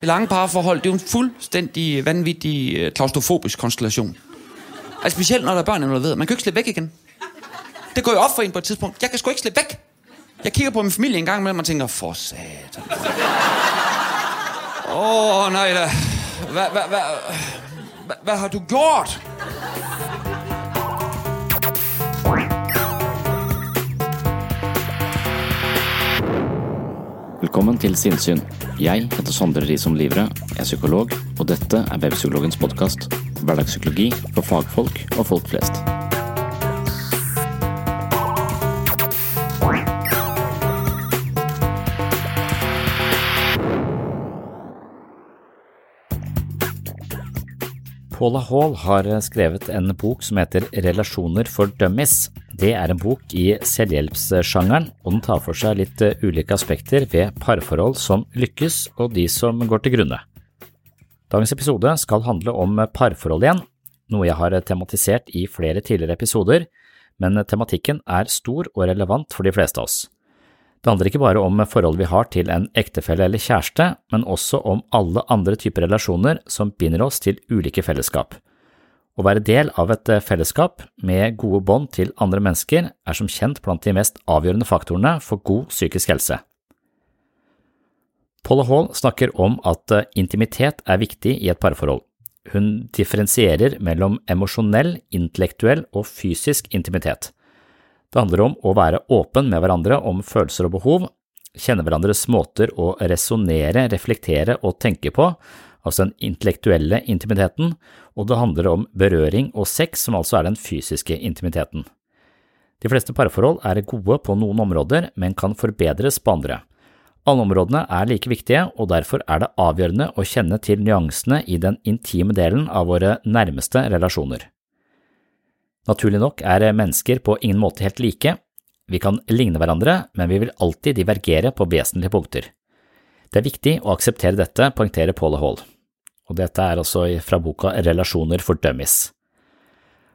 Det lange parforhold, det er jo en fuldstændig vanvittig øh, klaustrofobisk konstellation. Altså specielt når der er børn involveret. Man kan ikke slippe væk igen. Det går jo op for en på et tidspunkt. Jeg kan sgu ikke slippe væk. Jeg kigger på min familie en gang imellem og tænker, for satan. Åh, oh, nej da. Hvad, hvad, hvad, hvad, hvad har du gjort? Velkommen til Sinnsyn. Jeg heter Sondre Risom Livre, jeg er psykolog, og dette er Webpsykologens podkast. Hverdagspsykologi for fagfolk og folk flest. Paula Hall har skrevet en bok som heter Relasjoner for dummies. Det er en bok i selvhjelpssjangeren, og den tar for seg litt ulike aspekter ved parforhold som lykkes og de som går til grunne. Dagens episode skal handle om parforhold igjen, noe jeg har tematisert i flere tidligere episoder, men tematikken er stor og relevant for de fleste av oss. Det handler ikke bare om forholdet vi har til en ektefelle eller kjæreste, men også om alle andre typer relasjoner som binder oss til ulike fellesskap. Å være del av et fellesskap med gode bånd til andre mennesker er som kjent blant de mest avgjørende faktorene for god psykisk helse. Paula Hall snakker om at intimitet er viktig i et parforhold. Hun differensierer mellom emosjonell, intellektuell og fysisk intimitet. Det handler om å være åpen med hverandre om følelser og behov, kjenne hverandres måter å resonnere, reflektere og tenke på, altså den intellektuelle intimiteten, og det handler om berøring og sex, som altså er den fysiske intimiteten. De fleste parforhold er gode på noen områder, men kan forbedres på andre. Alle områdene er like viktige, og derfor er det avgjørende å kjenne til nyansene i den intime delen av våre nærmeste relasjoner. Naturlig nok er mennesker på ingen måte helt like, vi kan ligne hverandre, men vi vil alltid divergere på vesentlige punkter. Det er viktig å akseptere dette, poengterer Paul Hall, og dette er altså fra boka Relasjoner for dummies.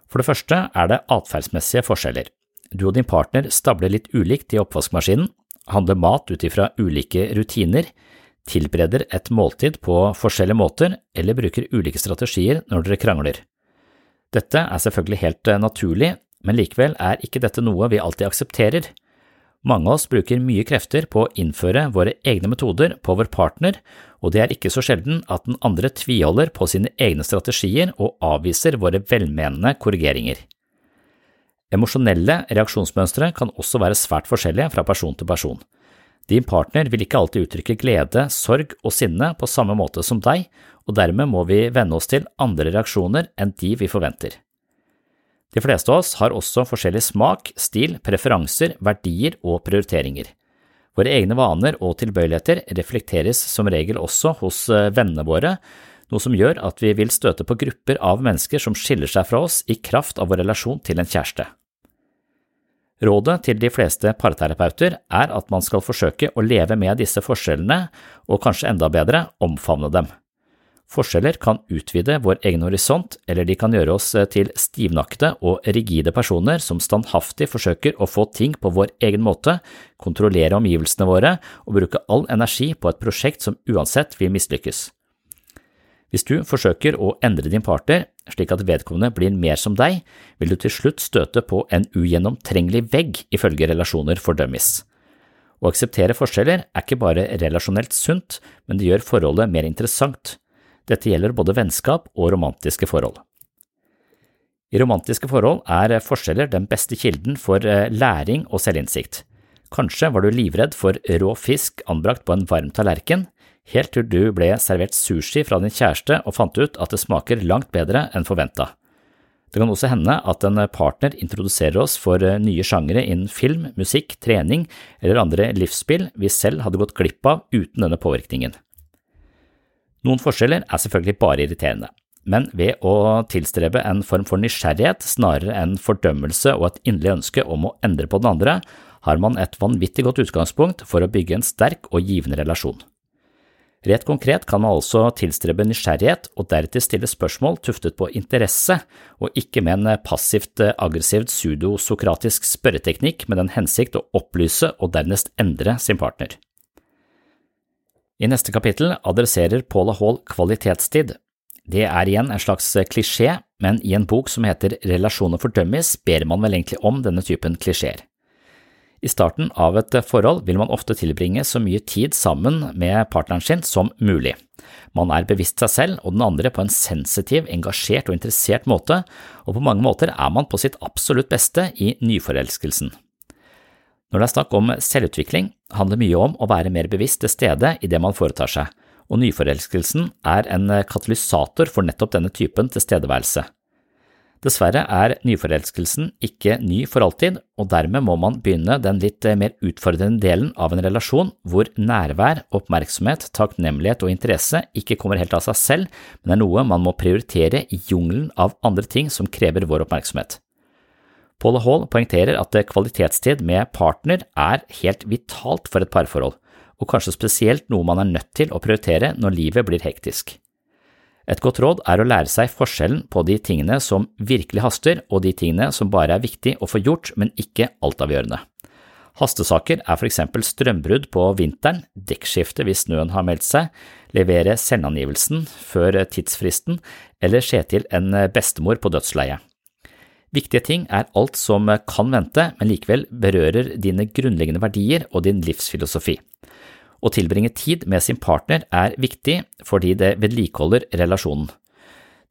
For det første er det atferdsmessige forskjeller. Du og din partner stabler litt ulikt i oppvaskmaskinen, handler mat ut ifra ulike rutiner, tilbereder et måltid på forskjellige måter eller bruker ulike strategier når dere krangler. Dette er selvfølgelig helt eh, naturlig, men likevel er ikke dette noe vi alltid aksepterer. Mange av oss bruker mye krefter på å innføre våre egne metoder på vår partner, og det er ikke så sjelden at den andre tviholder på sine egne strategier og avviser våre velmenende korrigeringer. Emosjonelle reaksjonsmønstre kan også være svært forskjellige fra person til person. Din partner vil ikke alltid uttrykke glede, sorg og sinne på samme måte som deg, og dermed må vi venne oss til andre reaksjoner enn de vi forventer. De fleste av oss har også forskjellig smak, stil, preferanser, verdier og prioriteringer. Våre egne vaner og tilbøyeligheter reflekteres som regel også hos eh, vennene våre, noe som gjør at vi vil støte på grupper av mennesker som skiller seg fra oss i kraft av vår relasjon til en kjæreste. Rådet til de fleste parterapeuter er at man skal forsøke å leve med disse forskjellene, og kanskje enda bedre, omfavne dem. Forskjeller kan utvide vår egen horisont, eller de kan gjøre oss til stivnakkede og rigide personer som standhaftig forsøker å få ting på vår egen måte, kontrollere omgivelsene våre og bruke all energi på et prosjekt som uansett vil mislykkes. Hvis du forsøker å endre din partner slik at vedkommende blir mer som deg, vil du til slutt støte på en ugjennomtrengelig vegg ifølge Relasjoner for dummies. Å akseptere forskjeller er ikke bare relasjonelt sunt, men det gjør forholdet mer interessant. Dette gjelder både vennskap og romantiske forhold. I romantiske forhold er forskjeller den beste kilden for eh, læring og selvinnsikt. Kanskje var du livredd for rå fisk anbrakt på en varm tallerken, helt til du ble servert sushi fra din kjæreste og fant ut at det smaker langt bedre enn forventa. Det kan også hende at en partner introduserer oss for eh, nye sjangere innen film, musikk, trening eller andre livsspill vi selv hadde gått glipp av uten denne påvirkningen. Noen forskjeller er selvfølgelig bare irriterende, men ved å tilstrebe en form for nysgjerrighet snarere enn fordømmelse og et inderlig ønske om å endre på den andre, har man et vanvittig godt utgangspunkt for å bygge en sterk og givende relasjon. Rett konkret kan man altså tilstrebe nysgjerrighet og deretter stille spørsmål tuftet på interesse, og ikke med en passivt aggressivt pseudosokratisk spørreteknikk med den hensikt å opplyse og dernest endre sin partner. I neste kapittel adresserer Paula Hall kvalitetstid. Det er igjen en slags klisjé, men i en bok som heter Relasjoner for dummies ber man vel egentlig om denne typen klisjeer. I starten av et forhold vil man ofte tilbringe så mye tid sammen med partneren sin som mulig. Man er bevisst seg selv og den andre på en sensitiv, engasjert og interessert måte, og på mange måter er man på sitt absolutt beste i nyforelskelsen. Når det er snakk om selvutvikling, handler mye om å være mer bevisst til stede i det man foretar seg, og nyforelskelsen er en katalysator for nettopp denne typen tilstedeværelse. Dessverre er nyforelskelsen ikke ny for alltid, og dermed må man begynne den litt eh, mer utfordrende delen av en relasjon hvor nærvær, oppmerksomhet, takknemlighet og interesse ikke kommer helt av seg selv, men er noe man må prioritere i jungelen av andre ting som krever vår oppmerksomhet. Paul Hall poengterer at kvalitetstid med partner er helt vitalt for et parforhold, og kanskje spesielt noe man er nødt til å prioritere når livet blir hektisk. Et godt råd er å lære seg forskjellen på de tingene som virkelig haster og de tingene som bare er viktig å få gjort, men ikke altavgjørende. Hastesaker er for eksempel strømbrudd på vinteren, dekkskifte hvis snøen har meldt seg, levere selvangivelsen før tidsfristen eller se til en bestemor på dødsleiet. Viktige ting er alt som kan vente, men likevel berører dine grunnleggende verdier og din livsfilosofi. Å tilbringe tid med sin partner er viktig fordi det vedlikeholder relasjonen.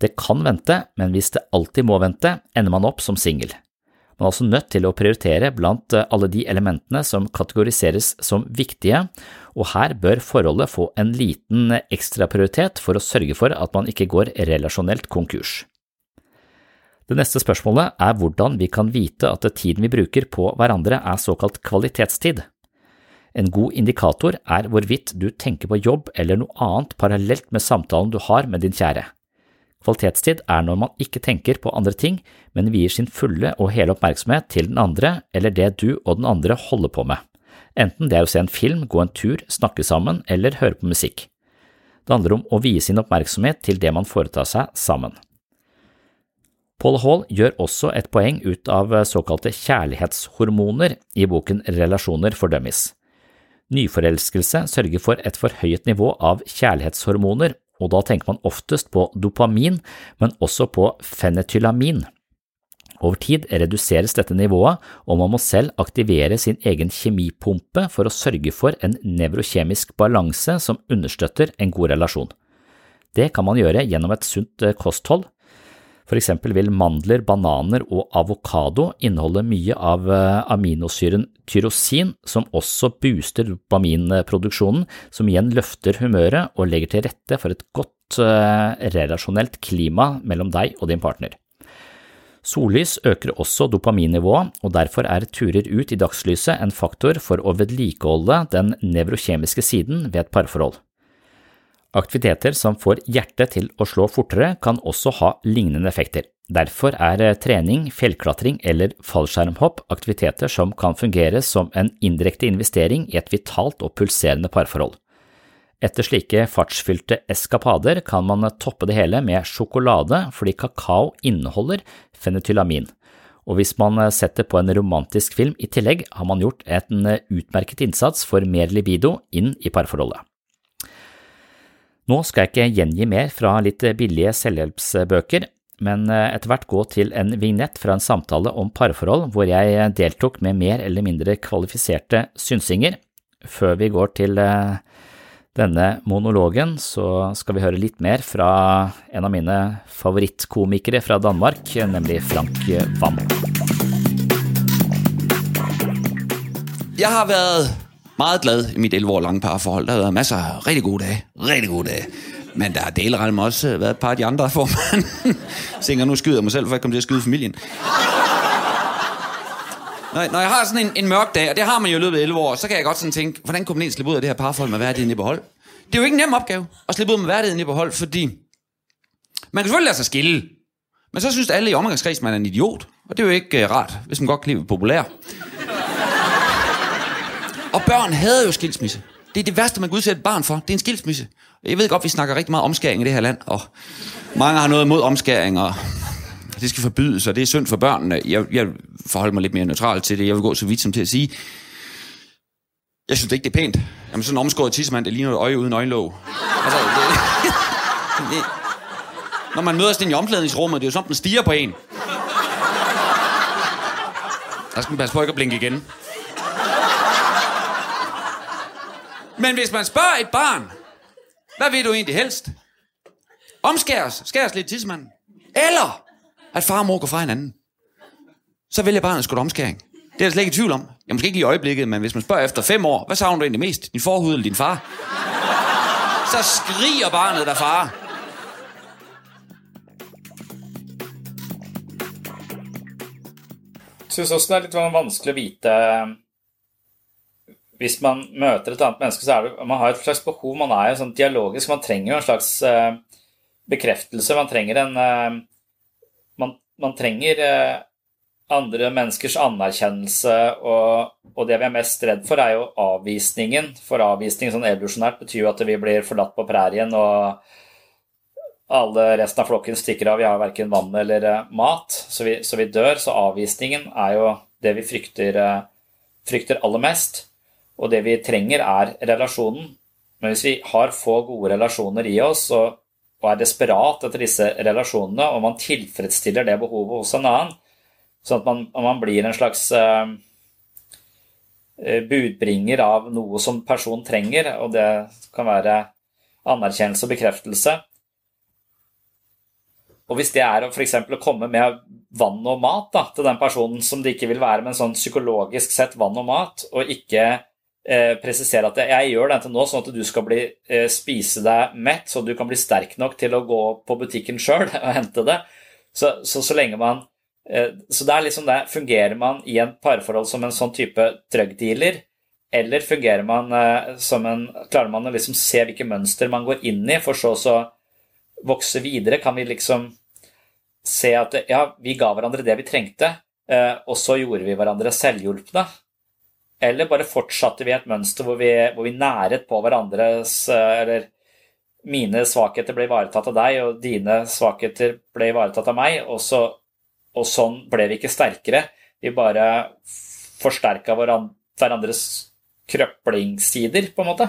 Det kan vente, men hvis det alltid må vente, ender man opp som singel. Man er også nødt til å prioritere blant alle de elementene som kategoriseres som viktige, og her bør forholdet få en liten ekstraprioritet for å sørge for at man ikke går relasjonelt konkurs. Det neste spørsmålet er hvordan vi kan vite at tiden vi bruker på hverandre er såkalt kvalitetstid. En god indikator er hvorvidt du tenker på jobb eller noe annet parallelt med samtalen du har med din kjære. Kvalitetstid er når man ikke tenker på andre ting, men vier sin fulle og hele oppmerksomhet til den andre eller det du og den andre holder på med, enten det er å se en film, gå en tur, snakke sammen eller høre på musikk. Det handler om å vie sin oppmerksomhet til det man foretar seg sammen. Paul Hall gjør også et poeng ut av såkalte kjærlighetshormoner i boken Relasjoner for dummies. Nyforelskelse sørger for et forhøyet nivå av kjærlighetshormoner, og da tenker man oftest på dopamin, men også på fenetylamin. Over tid reduseres dette nivået, og man må selv aktivere sin egen kjemipumpe for å sørge for en nevrokjemisk balanse som understøtter en god relasjon. Det kan man gjøre gjennom et sunt kosthold, for eksempel vil mandler, bananer og avokado inneholde mye av eh, aminosyren tyrosin, som også booster dopaminproduksjonen, som igjen løfter humøret og legger til rette for et godt eh, relasjonelt klima mellom deg og din partner. Sollys øker også dopaminnivået, og derfor er turer ut i dagslyset en faktor for å vedlikeholde den nevrokjemiske siden ved et parforhold. Aktiviteter som får hjertet til å slå fortere, kan også ha lignende effekter. Derfor er eh, trening, fjellklatring eller fallskjermhopp aktiviteter som kan fungere som en indirekte investering i et vitalt og pulserende parforhold. Etter slike fartsfylte eskapader kan man toppe det hele med sjokolade fordi kakao inneholder fenetylamin, og hvis man setter på en romantisk film i tillegg, har man gjort en utmerket innsats for mer libido inn i parforholdet. Nå skal jeg ikke gjengi mer fra litt billige selvhjelpsbøker, men eh, etter hvert gå til en vignett fra en samtale om parforhold hvor jeg deltok med mer eller mindre kvalifiserte synsinger. Før vi går til eh, denne monologen så skal vi høre litt mer fra en av mine favorittkomikere fra Danmark, nemlig Frank Wam. Jeg har været meget glad i mit 11 år lange parforhold. Der har været masser af rigtig gode dage. Rigtig gode dage. Men der har delrelm også været et par af de andre, hvor man tænker, nu skyder jeg mig selv, for jeg kommer til at skyde familien. Når, når jeg har sådan en, en mørk dag, og det har man jo i løbet af 11 år, så kan jeg godt sådan tænke, hvordan kunne man egentlig slippe ud af det her parforhold med værdigheden i behold? Det er jo ikke en nem opgave at slippe ud med værdigheden i behold, fordi man kan selvfølgelig lade sig skille, men så synes alle i omgangskredsen, man er en idiot, og det er jo ikke uh, rart, hvis man godt kan lide populær. Og børn hader jo skilsmisse. Det er det værste, man kan udsætte et barn for. Det er en skilsmisse. Jeg ved godt, vi snakker rigtig meget omskæring i det her land, og mange har noget imod omskæring, og det skal forbydes, og det er synd for børnene. Jeg, jeg forholder mig lidt mere neutralt til det. Jeg vil gå så vidt som til at sige, jeg synes ikke, det er pænt. Jamen sådan en omskåret tissemand, det ligner et øje uden øjenlåg. Altså, det, det, når man møder sådan i omklædningsrummet, det er jo sådan, den stiger på en. Der skal man passe på ikke at blinke igen. Men hvis man spørger et barn, hvad vil du egentlig helst? Omskæres, skæres lidt tissemanden. Eller at far og mor går fra hinanden. Så vælger barnet sgu omskæring. Det er jeg slet ikke i tvivl om. Jeg måske ikke i øjeblikket, men hvis man spørger efter fem år, hvad savner du egentlig mest? Din forhud eller din far? Så skriger barnet der far. Jeg syns også det er litt vanskelig å vite Hvis man møter et annet menneske, så er det Man har et slags behov, man er jo sånn dialogisk. Man trenger jo en slags uh, bekreftelse. Man trenger en uh, man, man, trenger uh, andre menneskers anerkjennelse, og, og, det vi er mest redd for, er jo avvisningen. For avvisning sånn evolusjonært betyr jo at vi blir forlatt på prærien, og alle resten av flokken stikker av. Vi har verken vann eller mat, så vi, så vi, dør. Så avvisningen er jo det vi frykter, frykter, aller mest. Og det vi trenger, er relasjonen. Men hvis vi har få gode relasjoner i oss og, og er desperat etter disse relasjonene, og man tilfredsstiller det behovet hos en annen, sånn at man, man blir en slags uh, budbringer av noe som personen trenger, og det kan være anerkjennelse og bekreftelse, og hvis det er f.eks. å komme med vann og mat da, til den personen som det ikke vil være, men sånn psykologisk sett vann og mat, og ikke eh, presisere at jeg gjør dette nå sånn at du skal bli, eh, spise deg mett, så du kan bli sterk nok til å gå på butikken sjøl og hente det, så, så, så lenge man eh, Så det er liksom det, fungerer man i en parforhold som en sånn type drug dealer, eller fungerer man eh, som en Klarer man å liksom se hvilke mønster man går inn i, for så å vokse videre? Kan vi liksom se at ja, vi ga hverandre det vi trengte, eh, og så gjorde vi hverandre selvhjulpne. Eller bare fortsatte vi et mønster hvor vi, hvor vi næret på hverandres eh, Eller mine svakheter ble ivaretatt av deg, og dine svakheter ble ivaretatt av meg, og, så, og sånn ble vi ikke sterkere. Vi bare forsterka hverandres krøplingssider, på en måte.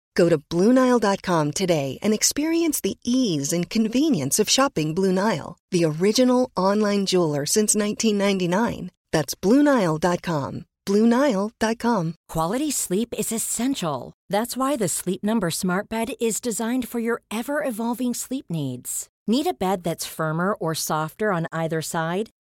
Go to BlueNile.com today and experience the ease and convenience of shopping Blue Nile, the original online jeweler since 1999. That's BlueNile.com. BlueNile.com. Quality sleep is essential. That's why the Sleep Number Smart Bed is designed for your ever evolving sleep needs. Need a bed that's firmer or softer on either side?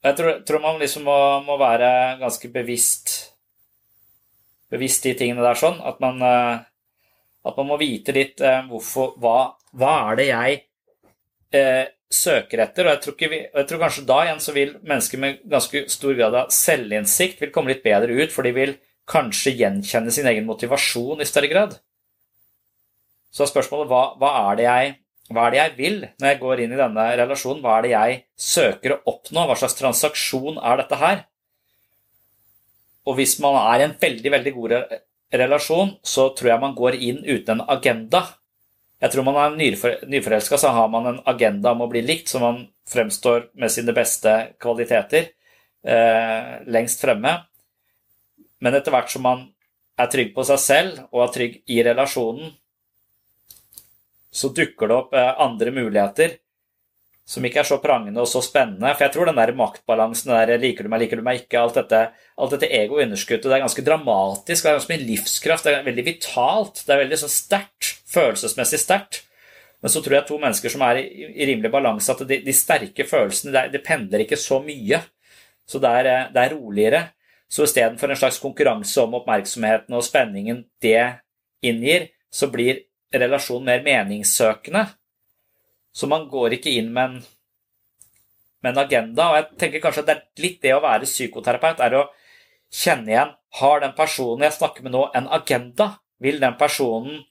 Jeg tror, tror man liksom må, må, være ganske bevisst bevisst de tingene der sånn. At man, eh, at man må vite litt eh, hvorfor hva, hva, er det jeg eh, søker etter? Og jeg tror, vi, og jeg tror, kanskje da igjen så vil mennesker med ganske stor grad av selvinnsikt vil komme litt bedre ut, for de vil kanskje gjenkjenne sin egen motivasjon i større grad. Så er spørsmålet hva, hva er det jeg hva er det jeg vil når jeg går inn i denne relasjonen? Hva er det jeg søker å oppnå? Hva slags transaksjon er dette her? Og hvis man er i en veldig, veldig god relasjon, så tror jeg man går inn uten en agenda. Jeg tror man er nyforelska, så har man en agenda om å bli likt, så man fremstår med sine beste kvaliteter eh, lengst fremme. Men etter hvert som man er trygg på seg selv og er trygg i relasjonen, så dukker det opp eh, andre muligheter som ikke er så prangende og så spennende. For jeg tror den der maktbalansen, den der liker du meg, liker du meg ikke, alt dette, alt dette ego-underskuddet, det er ganske dramatisk, det er ganske mye livskraft, det er veldig vitalt, det er veldig sånn sterkt, følelsesmessig sterkt. Men så tror jeg to mennesker som er i, i rimelig balanse, at de, de sterke følelsene det, de pendler ikke så mye. Så det er, eh, det er roligere. Så istedenfor en slags konkurranse om oppmerksomheten og spenningen det inngir, så blir relasjon mer meningssøkende. Så man går ikke inn med en, med en agenda. Og jeg tenker kanskje at det er litt det å være psykoterapeut, er å kjenne igjen Har den personen jeg snakker med nå, en agenda? Vil den personen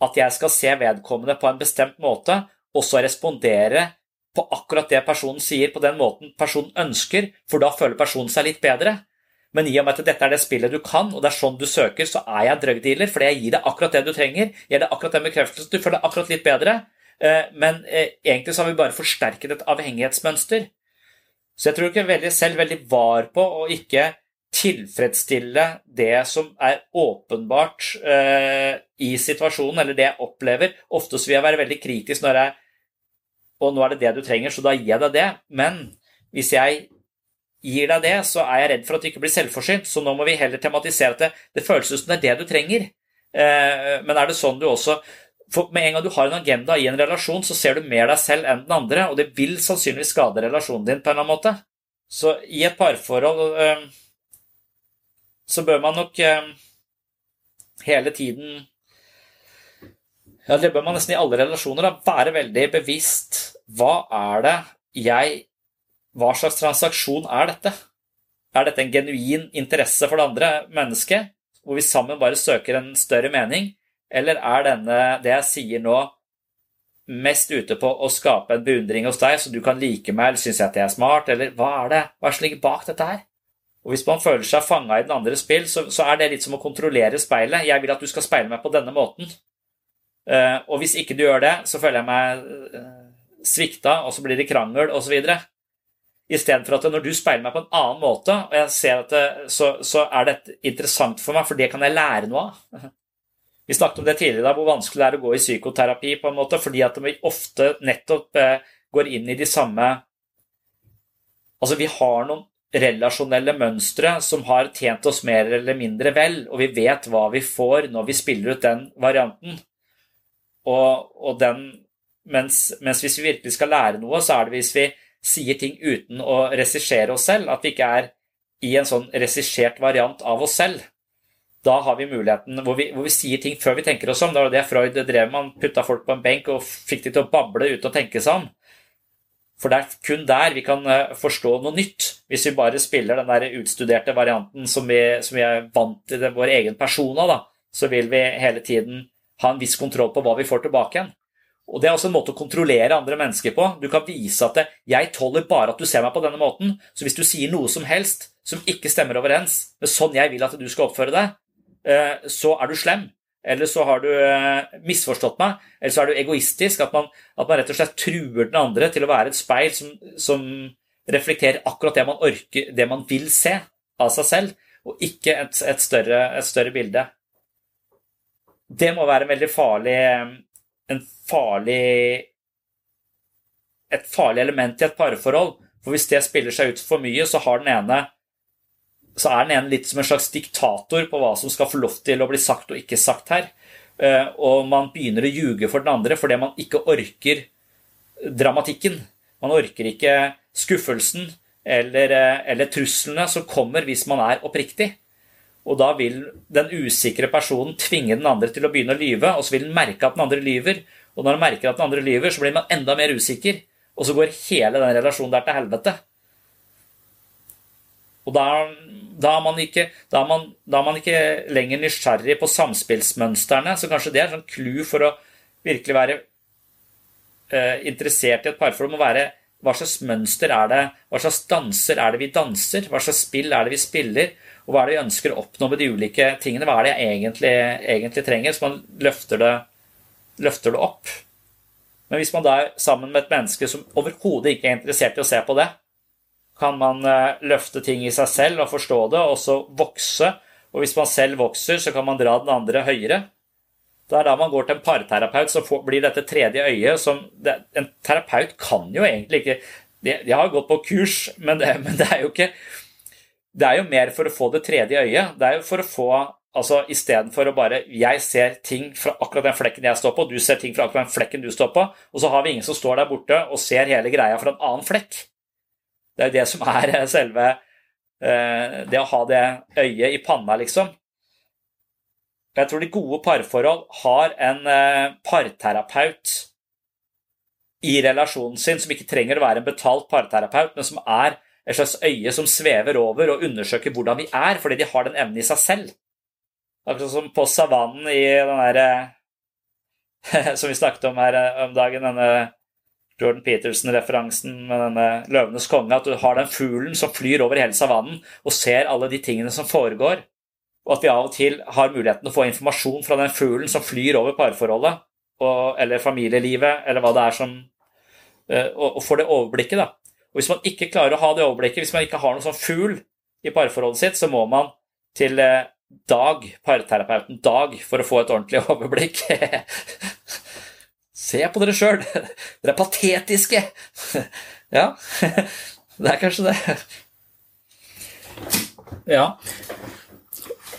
at jeg skal se vedkommende på en bestemt måte, og så respondere på akkurat det personen sier, på den måten personen ønsker, for da føler personen seg litt bedre? Men i og med at dette er det spillet du kan, og det er sånn du søker, så er jeg en drugdealer, fordi jeg gir deg akkurat det du trenger. Gir deg akkurat den bekreftelsen, du føler deg akkurat litt bedre. Eh, men eh, egentlig så har vi bare forsterket et avhengighetsmønster. Så jeg tror ikke veldig selv veldig var på å ikke tilfredsstille det som er åpenbart eh, i situasjonen, eller det jeg opplever. Ofte så vil jeg være veldig kritisk når jeg Og nå er det det du trenger, så da gir jeg deg det. Men hvis jeg gir deg det, så er jeg redd for at du ikke blir selvforsynt. Så nå må vi heller tematisere at det, det føles som det er det du trenger. Eh, men er det sånn du også for Med en gang du har en agenda i en relasjon, så ser du mer deg selv enn den andre, og det vil sannsynligvis skade relasjonen din på en eller annen måte. Så i et parforhold eh, så bør man nok eh, hele tiden Ja, det bør man nesten i alle relasjoner da, være veldig bevisst. Hva er det jeg hva slags transaksjon er dette? Er dette en genuin interesse for det andre mennesket, hvor vi sammen bare søker en større mening, eller er denne, det jeg sier nå, mest ute på å skape en beundring hos deg, så du kan like meg, eller syns jeg at jeg er smart, eller hva er det? Hva er det som ligger bak dette her? Og Hvis man føler seg fanga i den andres spill, så, så, er det litt som å kontrollere speilet. Jeg vil at du skal speile meg på denne måten. Uh, og hvis ikke du gjør det, så føler jeg meg uh, svikta, og så blir det krangel osv. Istedenfor at når du speiler meg på en annen måte, og jeg ser at det, så, så, er dette interessant for meg, for det kan jeg lære noe av. Vi snakket om det tidligere, da, hvor vanskelig det er å gå i psykoterapi, på en måte, fordi at vi ofte nettopp eh, går inn i de samme Altså, vi har noen relasjonelle mønstre som har tjent oss mer eller mindre vel, og vi vet hva vi får når vi spiller ut den varianten. Og, og den, mens, mens, hvis vi virkelig skal lære noe, så er det hvis vi sier ting uten å regissere oss selv, at vi ikke er i en sånn regissert variant av oss selv. Da har vi muligheten hvor vi, hvor vi sier ting før vi tenker oss om. Det var det Freud drev med. Han putta folk på en benk og fikk de til å bable uten å tenke seg om. For det er kun der vi kan eh, forstå noe nytt. Hvis vi bare spiller den der utstuderte varianten som vi, som vi er vant til vår egen person av, da, så vil vi hele tiden ha en viss kontroll på hva vi får tilbake igjen. Og Det er også en måte å kontrollere andre mennesker på. Du kan vise at 'jeg tåler bare at du ser meg på denne måten', så hvis du sier noe som helst som ikke stemmer overens med sånn jeg vil at du skal oppføre deg, eh, så er du slem. Eller så har du eh, misforstått meg, eller så er du egoistisk. At man, at man rett og slett truer den andre til å være et speil som, som reflekterer akkurat det man orker, det man vil se av seg selv, og ikke et, et, større, et større bilde. Det må være en veldig farlig en farlig et farlig element i et parforhold. For hvis det spiller seg ut for mye, så, ene, så er den ene litt som en slags diktator på hva som skal få lov til å bli sagt og ikke sagt her. Eh, og man begynner å ljuge for den andre fordi man ikke orker dramatikken. Man orker ikke skuffelsen eller, eh, eller truslene som kommer hvis man er oppriktig. Og da vil den usikre personen tvinge den andre til å begynne å lyve, og så vil den merke at den andre lyver. Og når den merker at den andre lyver, så blir man enda mer usikker. Og så går hele den relasjonen der til helvete. Og da, da, er, ikke, da, er man, da er man ikke lenger nysgjerrig på samspillsmønstrene. Så kanskje det er sånn clou for å virkelig være eh, interessert i et parforhold. må være hva slags mønster er det, hva slags danser er det vi danser, hva slags spill er det vi spiller, og hva er det vi ønsker å oppnå med de ulike tingene? Hva er det jeg egentlig, egentlig trenger? Så man løfter det, løfter det opp. Men hvis man da er sammen med et menneske som overhodet ikke er interessert i å se på det, kan man eh, løfte ting i seg selv og forstå det, og så vokse. Og hvis man selv vokser, så kan man dra den andre høyere. Det er da man går til en parterapeut, så blir dette tredje øyet som det, En terapeut kan jo egentlig ikke de, de har gått på kurs, men det, men det er jo ikke det er jo mer for å få det tredje øyet. Det er jo for å få altså Istedenfor å bare Jeg ser ting fra akkurat den flekken jeg står på, du ser ting fra akkurat den flekken du står på, og så har vi ingen som står der borte og ser hele greia fra en annen flekk. Det er jo det som er eh, selve eh, Det å ha det øyet i panna, liksom. Jeg tror de gode parforhold har en eh, parterapeut i relasjonen sin som ikke trenger å være en betalt parterapeut, men som er et slags øye som svever over og undersøker hvordan vi er, fordi de har den evnen i seg selv. Akkurat som på savannen i den derre eh, Som vi snakket om her eh, om dagen, denne Jordan Peterson-referansen med denne 'Løvenes konge', at du har den fuglen som flyr over hele savannen og ser alle de tingene som foregår, og at vi av og til har muligheten å få informasjon fra den fuglen som flyr over parforholdet, og, eller familielivet, eller hva det er som eh, Og, og får det overblikket, da. Og Hvis man ikke klarer å ha det overblikket, hvis man ikke har noen sånn fugl i parforholdet sitt, så må man til eh, Dag, parterapeuten Dag, for å få et ordentlig overblikk. Se på dere sjøl! Dere er patetiske! Ja, det er kanskje det. Ja.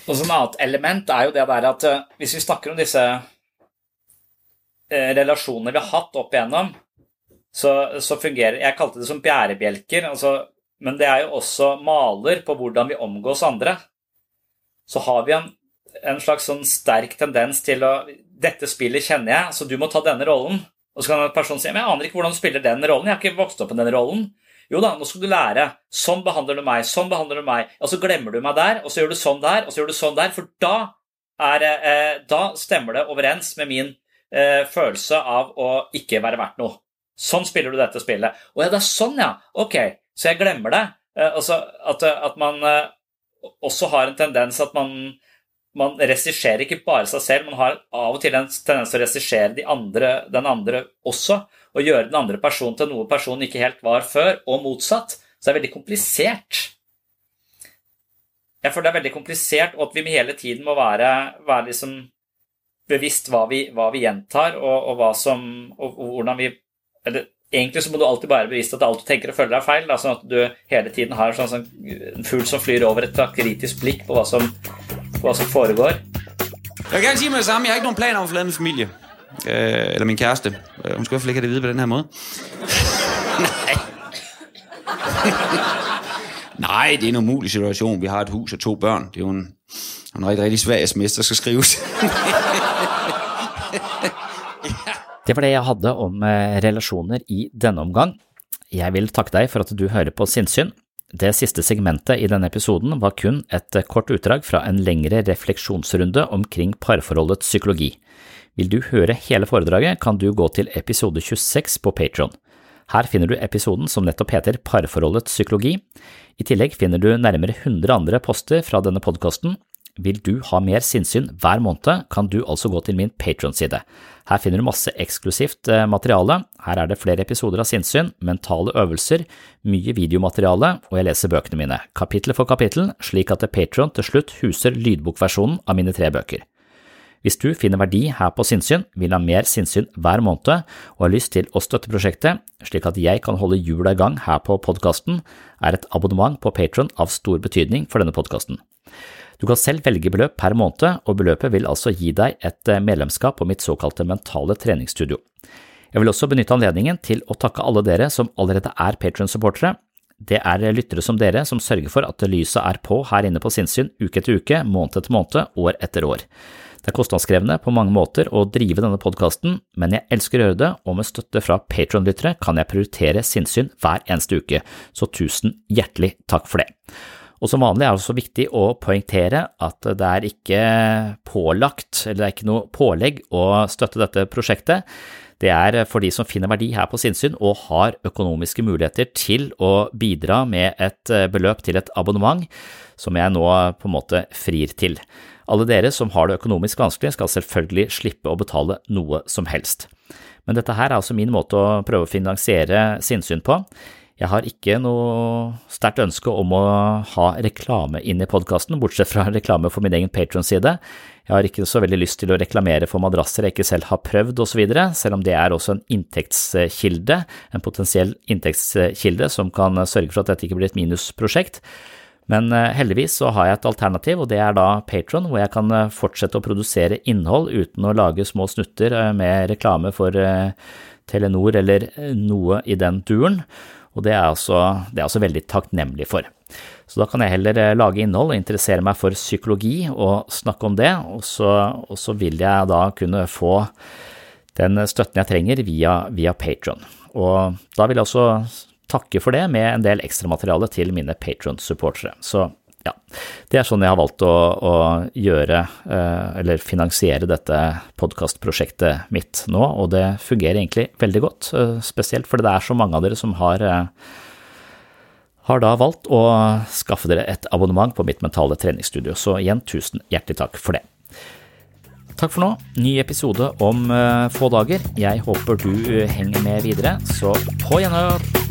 Og så Et annet element er jo det der at eh, hvis vi snakker om disse eh, relasjonene vi har hatt opp igjennom, så, så, fungerer Jeg kalte det som bjærebjelker, altså, men det er jo også maler på hvordan vi omgås andre. Så har vi en, en slags sånn sterk tendens til å Dette spillet kjenner jeg, så du må ta denne rollen. Og så kan en person si men jeg aner ikke hvordan du spiller den rollen. Jeg har ikke vokst opp med den rollen. Jo da, nå skal du lære. Sånn behandler du meg. Sånn behandler du meg. Og så glemmer du meg der, og så gjør du sånn der, og så gjør du sånn der. For da, er, eh, da stemmer det overens med min eh, følelse av å ikke være verdt noe. Sånn spiller du dette spillet. Å ja, det er sånn, ja. Ok, så jeg glemmer det. Eh, altså at, at, man eh, også har en tendens at man, man regisserer ikke bare seg selv, man har av og til en tendens til å regissere de den andre også. Og gjøre den andre personen til noe personen ikke helt var før, og motsatt. Så det er veldig komplisert. Jeg føler det er veldig komplisert, og at vi hele tiden må være, være liksom bevisst hva vi, hva vi gjentar, og, og, som, og, og hvordan vi eller, Egentlig så må du alltid være bevisst at alt du tenker og føler er feil. Da, sånn at du hele tiden har sånn, sånn, en fugl som flyr over et kritisk blikk på hva som, hva som foregår. Jeg vil gerne sige med det samme. Jeg har ikke noen planer om å forlade min familie. Øh, eller min kæreste. Øh, hun skal i hvert fall ikke have det vide på den her måde. Nej. Nej, det er en umulig situation. Vi har et hus og to børn. Det er jo en, en rigtig, rigtig svær sms, der skal skrives. Det var det jeg hadde om eh, relasjoner i denne omgang. Jeg vil takke deg for at du hører på Sinnsyn. Det siste segmentet i denne episoden var kun et kort utdrag fra en lengre refleksjonsrunde omkring parforholdets psykologi. Vil du høre hele foredraget, kan du gå til episode 26 på Patron. Her finner du episoden som nettopp heter Parforholdets psykologi. I tillegg finner du nærmere 100 andre poster fra denne podkasten. Vil du ha mer sinnssyn hver måned, kan du altså gå til min Patron-side. Her finner du masse eksklusivt eh, materiale. Her er det flere episoder av sinnssyn, mentale øvelser, mye videomateriale, og jeg leser bøkene mine, kapittel for kapittel, slik at Patron til slutt huser lydbokversjonen av mine tre bøker. Hvis du finner verdi her på Sinnsyn, vil ha mer sinnssyn hver måned og har lyst til å støtte prosjektet, slik at jeg kan holde hjula i gang her på podkasten, er et abonnement på Patron av stor betydning for denne podkasten. Du kan selv velge beløp per måned, og beløpet vil altså gi deg et eh, medlemskap på mitt såkalte mentale treningsstudio. Jeg vil også benytte anledningen til å takke alle dere som allerede er Patron-supportere. Det er lyttere som dere som sørger for at lyset er på her inne på sinnssyn uke etter uke, måned etter måned, år etter år. Det er kostnadskrevende på mange måter å drive denne podkasten, men jeg elsker å gjøre det, og med støtte fra Patron-lyttere kan jeg prioritere sinnssyn hver eneste uke, så tusen hjertelig takk for det. Og som vanlig er det også viktig å poengtere at det er ikke pålagt, eller det er ikke noe pålegg å støtte dette prosjektet. Det er for de som finner verdi her på sinnssyn og har økonomiske muligheter til å bidra med et beløp til et abonnement, som jeg nå på en måte frir til. Alle dere som har det økonomisk vanskelig, skal selvfølgelig slippe å betale noe som helst. Men dette her er altså min måte å prøve å finansiere sinnssyn på. Jeg har ikke noe sterkt ønske om å ha reklame inn i podkasten, bortsett fra reklame for min egen Patron-side. Jeg har ikke så veldig lyst til å reklamere for madrasser jeg ikke selv har prøvd osv., selv om det er også en inntektskilde, en potensiell inntektskilde som kan sørge for at dette ikke blir et minusprosjekt. Men eh, heldigvis så har jeg et alternativ, og det er da Patron, hvor jeg kan eh, fortsette å produsere innhold uten å lage små snutter eh, med reklame for Telenor eller noe i den duren. Og det er jeg også, også, veldig takknemlig for. Så da kan jeg heller lage innhold og interessere meg for psykologi og snakke om det, og så, og så vil jeg da kunne få den støtten jeg trenger via, via Patron. Og da vil jeg også takke for det med en del ekstramateriale til mine Patron-supportere. Så ja, det er sånn jeg har valgt å, å gjøre, eh, eller finansiere dette podkastprosjektet mitt nå, og det fungerer egentlig veldig godt, eh, spesielt fordi det er så mange av dere som har eh, har da valgt å skaffe dere et abonnement på mitt mentale treningsstudio, så igjen tusen hjertelig takk for det. Takk for nå. Ny episode om få dager. Jeg håper du henger med videre, så på gjenhør!